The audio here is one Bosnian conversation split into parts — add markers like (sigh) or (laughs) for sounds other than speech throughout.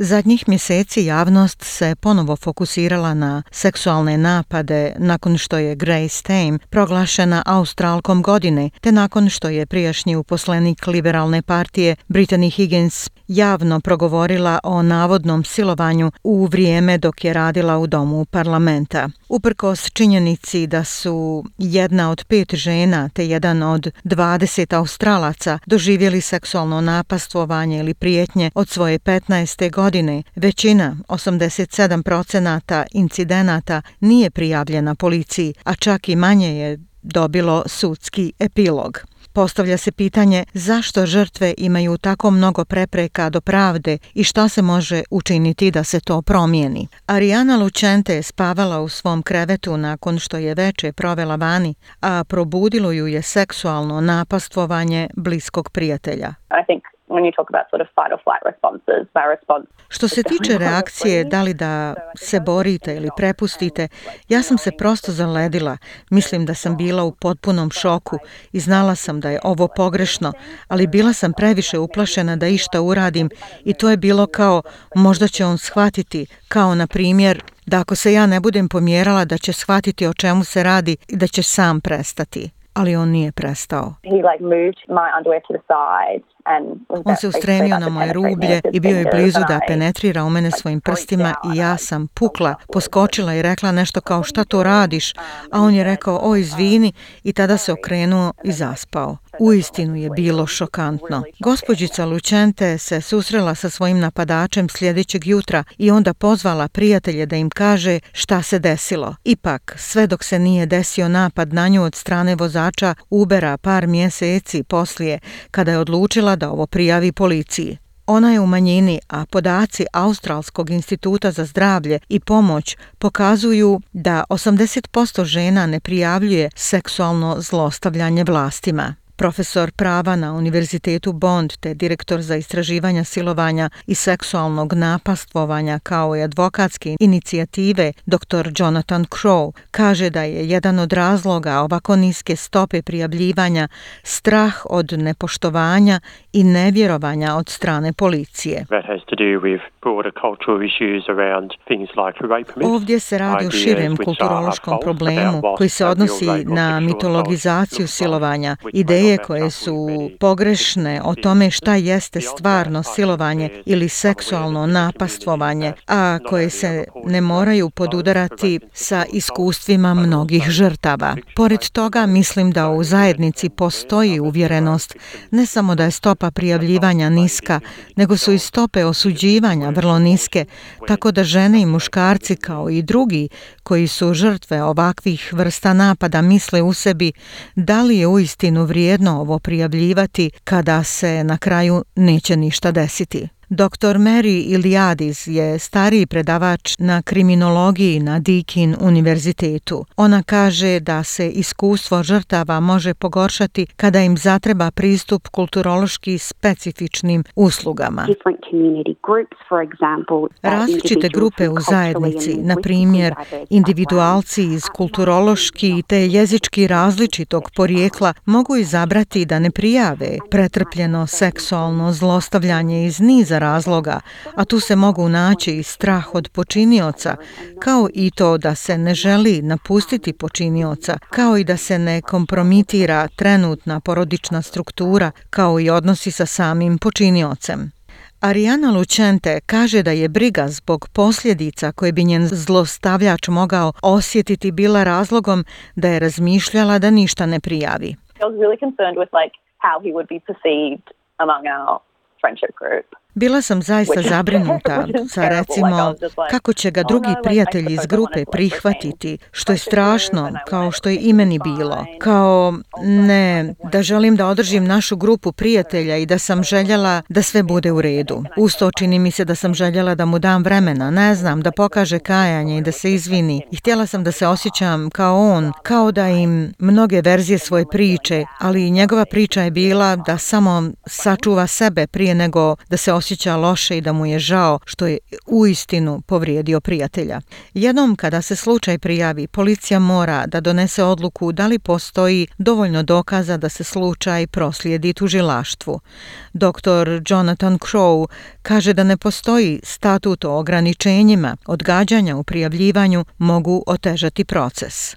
Zadnjih mjeseci javnost se ponovo fokusirala na seksualne napade nakon što je Grace Tame proglašena Australkom godine, te nakon što je prijašnji uposlenik liberalne partije Brittany Higgins javno progovorila o navodnom silovanju u vrijeme dok je radila u domu parlamenta. Uprkos činjenici da su jedna od pet žena te jedan od 20 australaca doživjeli seksualno napastvovanje ili prijetnje od svoje 15. godine, većina, 87% incidenata, nije prijavljena policiji, a čak i manje je dobilo sudski epilog. Postavlja se pitanje zašto žrtve imaju tako mnogo prepreka do pravde i šta se može učiniti da se to promijeni. Ariana Lucente je spavala u svom krevetu nakon što je veče provela vani, a probudilo ju je seksualno napastvovanje bliskog prijatelja. I think when you talk about sort of fight or flight responses, my response Što se tiče (laughs) reakcije, da li da se borite ili prepustite, ja sam se prosto zaledila. Mislim da sam bila u potpunom šoku i znala sam da je ovo pogrešno, ali bila sam previše uplašena da išta uradim i to je bilo kao možda će on shvatiti, kao na primjer da ako se ja ne budem pomjerala da će shvatiti o čemu se radi i da će sam prestati. Ali on nije prestao. On se ustremio na moje rublje i bio je blizu da penetrira u mene svojim prstima i ja sam pukla, poskočila i rekla nešto kao šta to radiš, a on je rekao o izvini i tada se okrenuo i zaspao. U istinu je bilo šokantno. Gospođica Lučente se susrela sa svojim napadačem sljedećeg jutra i onda pozvala prijatelje da im kaže šta se desilo. Ipak, sve dok se nije desio napad na nju od strane vozača Ubera par mjeseci poslije, kada je odlučila da ovo prijavi policiji. Ona je u manjini, a podaci Australskog instituta za zdravlje i pomoć pokazuju da 80% žena ne prijavljuje seksualno zlostavljanje vlastima. Profesor prava na Univerzitetu Bond te direktor za istraživanja silovanja i seksualnog napastvovanja kao i advokatske inicijative dr. Jonathan Crow kaže da je jedan od razloga ovako niske stope prijavljivanja strah od nepoštovanja i nevjerovanja od strane policije. Ovdje se radi o širem kulturološkom problemu koji se odnosi na mitologizaciju silovanja, ideje koje su pogrešne o tome šta jeste stvarno silovanje ili seksualno napastvovanje, a koje se ne moraju podudarati sa iskustvima mnogih žrtava. Pored toga, mislim da u zajednici postoji uvjerenost ne samo da je stopa prijavljivanja niska, nego su i stope osuđivanja vrlo niske, tako da žene i muškarci kao i drugi koji su žrtve ovakvih vrsta napada misle u sebi da li je uistinu vrijedno ovo prijavljivati kada se na kraju neće ništa desiti. Dr. Mary Iliadis je stariji predavač na kriminologiji na Deakin univerzitetu. Ona kaže da se iskustvo žrtava može pogoršati kada im zatreba pristup kulturološki specifičnim uslugama. Različite grupe u zajednici, na primjer individualci iz kulturološki te jezički različitog porijekla, mogu izabrati da ne prijave pretrpljeno seksualno zlostavljanje iz niza razloga, a tu se mogu naći i strah od počinioca, kao i to da se ne želi napustiti počinioca, kao i da se ne kompromitira trenutna porodična struktura, kao i odnosi sa samim počiniocem. Ariana Lucente kaže da je briga zbog posljedica koje bi njen zlostavljač mogao osjetiti bila razlogom da je razmišljala da ništa ne prijavi. I was really concerned with like how he would be perceived among our friendship group. Bila sam zaista zabrinuta (laughs) sa recimo kako će ga drugi prijatelji iz grupe prihvatiti, što je strašno, kao što je i meni bilo. Kao ne, da želim da održim našu grupu prijatelja i da sam željela da sve bude u redu. Usto čini mi se da sam željela da mu dam vremena, ne znam, da pokaže kajanje i da se izvini. I htjela sam da se osjećam kao on, kao da im mnoge verzije svoje priče, ali njegova priča je bila da samo sačuva sebe prije nego da se osjeća osjeća loše i da mu je žao što je uistinu povrijedio prijatelja. Jednom kada se slučaj prijavi, policija mora da donese odluku da li postoji dovoljno dokaza da se slučaj proslijedi tužilaštvu. Dr. Jonathan Crow kaže da ne postoji statut o ograničenjima, odgađanja u prijavljivanju mogu otežati proces.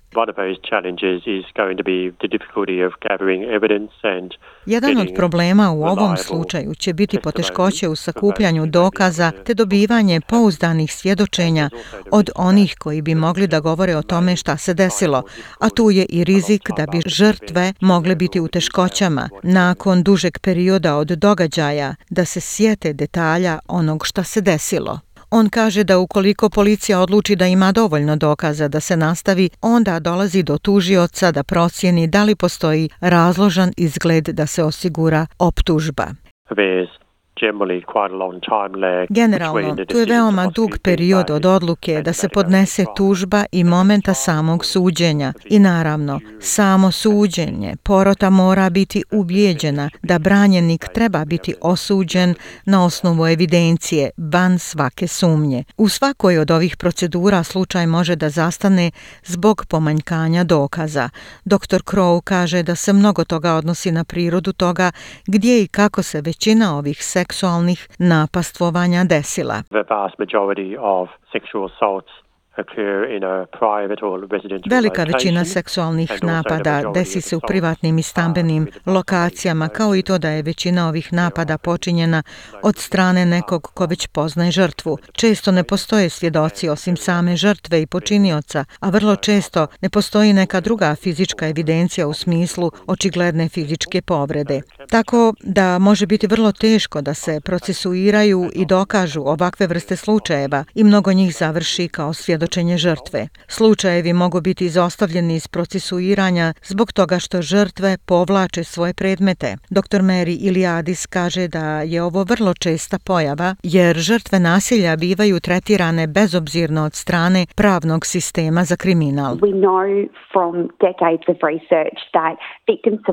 Jedan od problema u ovom slučaju će biti poteškoće u sakupljanju dokaza te dobivanje pouzdanih svjedočenja od onih koji bi mogli da govore o tome šta se desilo, a tu je i rizik da bi žrtve mogle biti u teškoćama nakon dužeg perioda od događaja da se sjete detalja onog šta se desilo. On kaže da ukoliko policija odluči da ima dovoljno dokaza da se nastavi, onda dolazi do tužioca da procjeni da li postoji razložan izgled da se osigura optužba. Generalno, tu je veoma dug period od odluke da se podnese tužba i momenta samog suđenja. I naravno, samo suđenje, porota mora biti ubijeđena da branjenik treba biti osuđen na osnovu evidencije, van svake sumnje. U svakoj od ovih procedura slučaj može da zastane zbog pomanjkanja dokaza. Dr. Crow kaže da se mnogo toga odnosi na prirodu toga gdje i kako se većina ovih sektora seksualnih napastvovanja desila. The vast majority of sexual assaults Velika većina seksualnih napada desi se u privatnim i stambenim lokacijama, kao i to da je većina ovih napada počinjena od strane nekog ko već poznaje žrtvu. Često ne postoje svjedoci osim same žrtve i počinioca, a vrlo često ne postoji neka druga fizička evidencija u smislu očigledne fizičke povrede. Tako da može biti vrlo teško da se procesuiraju i dokažu ovakve vrste slučajeva i mnogo njih završi kao svjedočenje svjedočenje žrtve. Slučajevi mogu biti izostavljeni iz procesuiranja zbog toga što žrtve povlače svoje predmete. Dr. Mary Iliadis kaže da je ovo vrlo česta pojava jer žrtve nasilja bivaju tretirane bezobzirno od strane pravnog sistema za kriminal.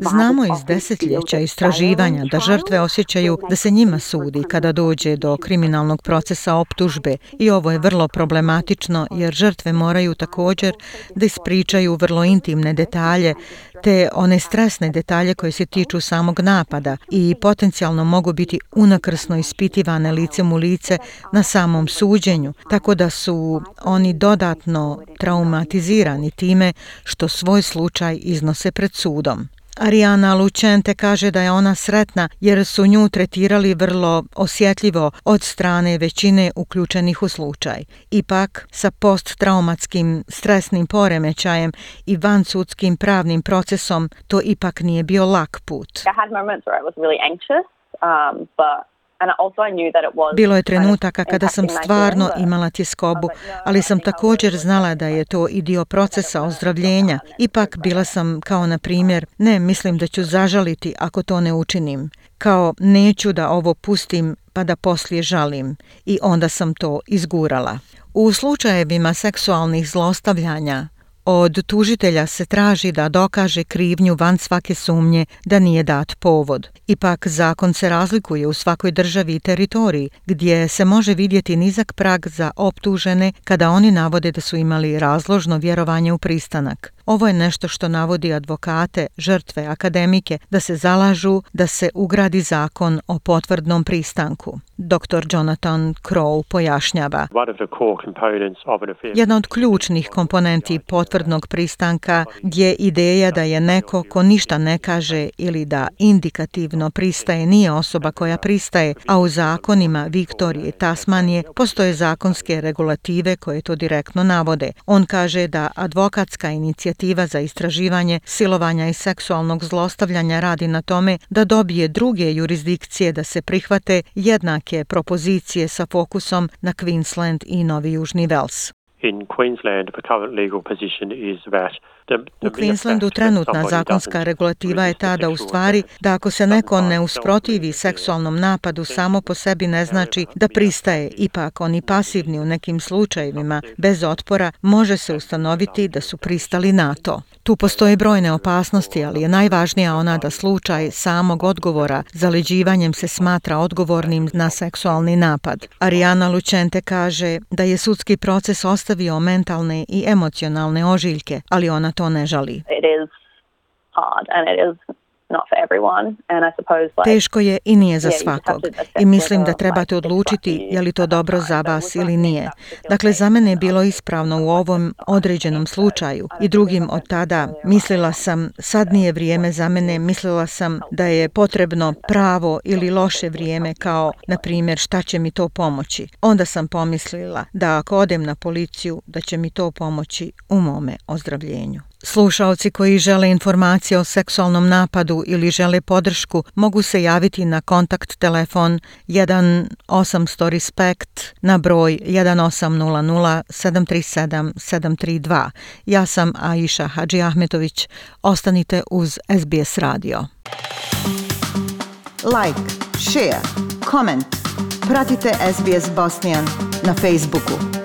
Znamo iz desetljeća istraživanja da žrtve osjećaju da se njima sudi kada dođe do kriminalnog procesa optužbe i ovo je vrlo problematično jer žrtve moraju također da ispričaju vrlo intimne detalje, te one stresne detalje koje se tiču samog napada i potencijalno mogu biti unakrsno ispitivane licem u lice na samom suđenju, tako da su oni dodatno traumatizirani time što svoj slučaj iznose pred sudom. Ariana Lucente kaže da je ona sretna jer su nju tretirali vrlo osjetljivo od strane većine uključenih u slučaj. Ipak, sa posttraumatskim stresnim poremećajem i vansudskim pravnim procesom, to ipak nije bio lak put. I had moments where I was really anxious, um, but bilo je trenutaka kada sam stvarno imala tjeskobu, ali sam također znala da je to i dio procesa ozdravljenja. Ipak bila sam kao na primjer, ne, mislim da ću zažaliti ako to ne učinim. Kao neću da ovo pustim pa da poslije žalim. I onda sam to izgurala. U slučajevima seksualnih zlostavljanja, Od tužitelja se traži da dokaže krivnju van svake sumnje da nije dat povod. Ipak zakon se razlikuje u svakoj državi i teritoriji gdje se može vidjeti nizak prag za optužene kada oni navode da su imali razložno vjerovanje u pristanak. Ovo je nešto što navodi advokate, žrtve, akademike da se zalažu da se ugradi zakon o potvrdnom pristanku. Dr. Jonathan Crow pojašnjava. Jedna od ključnih komponenti potvrdnog pristanka je ideja da je neko ko ništa ne kaže ili da indikativno pristaje nije osoba koja pristaje, a u zakonima Viktorije i Tasmanije postoje zakonske regulative koje to direktno navode. On kaže da advokatska inicijativa inicijativa za istraživanje silovanja i seksualnog zlostavljanja radi na tome da dobije druge jurisdikcije da se prihvate jednake propozicije sa fokusom na Queensland i Novi Južni Vels. In Queensland, the current legal position is that U Queenslandu trenutna zakonska regulativa je ta da u stvari da ako se neko ne usprotivi seksualnom napadu samo po sebi ne znači da pristaje, ipak oni pasivni u nekim slučajevima bez otpora može se ustanoviti da su pristali na to. Tu postoje brojne opasnosti, ali je najvažnija ona da slučaj samog odgovora zaleđivanjem se smatra odgovornim na seksualni napad. Ariana Lučente kaže da je sudski proces ostavio mentalne i emocionalne ožiljke, ali ona to ne žali. It is hard and it is Teško je i nije za svakog. I mislim da trebate odlučiti je li to dobro za vas ili nije. Dakle, za mene je bilo ispravno u ovom određenom slučaju i drugim od tada mislila sam sad nije vrijeme za mene, mislila sam da je potrebno pravo ili loše vrijeme kao, na primjer, šta će mi to pomoći. Onda sam pomislila da ako odem na policiju, da će mi to pomoći u mome ozdravljenju. Slušaoci koji žele informacije o seksualnom napadu ili žele podršku mogu se javiti na kontakt telefon 1800 respect na broj 1800 737 732. Ja sam Aisha Hadži Ahmetović. Ostanite uz SBS radio. Like, share, comment. Pratite SBS Bosnian na Facebooku.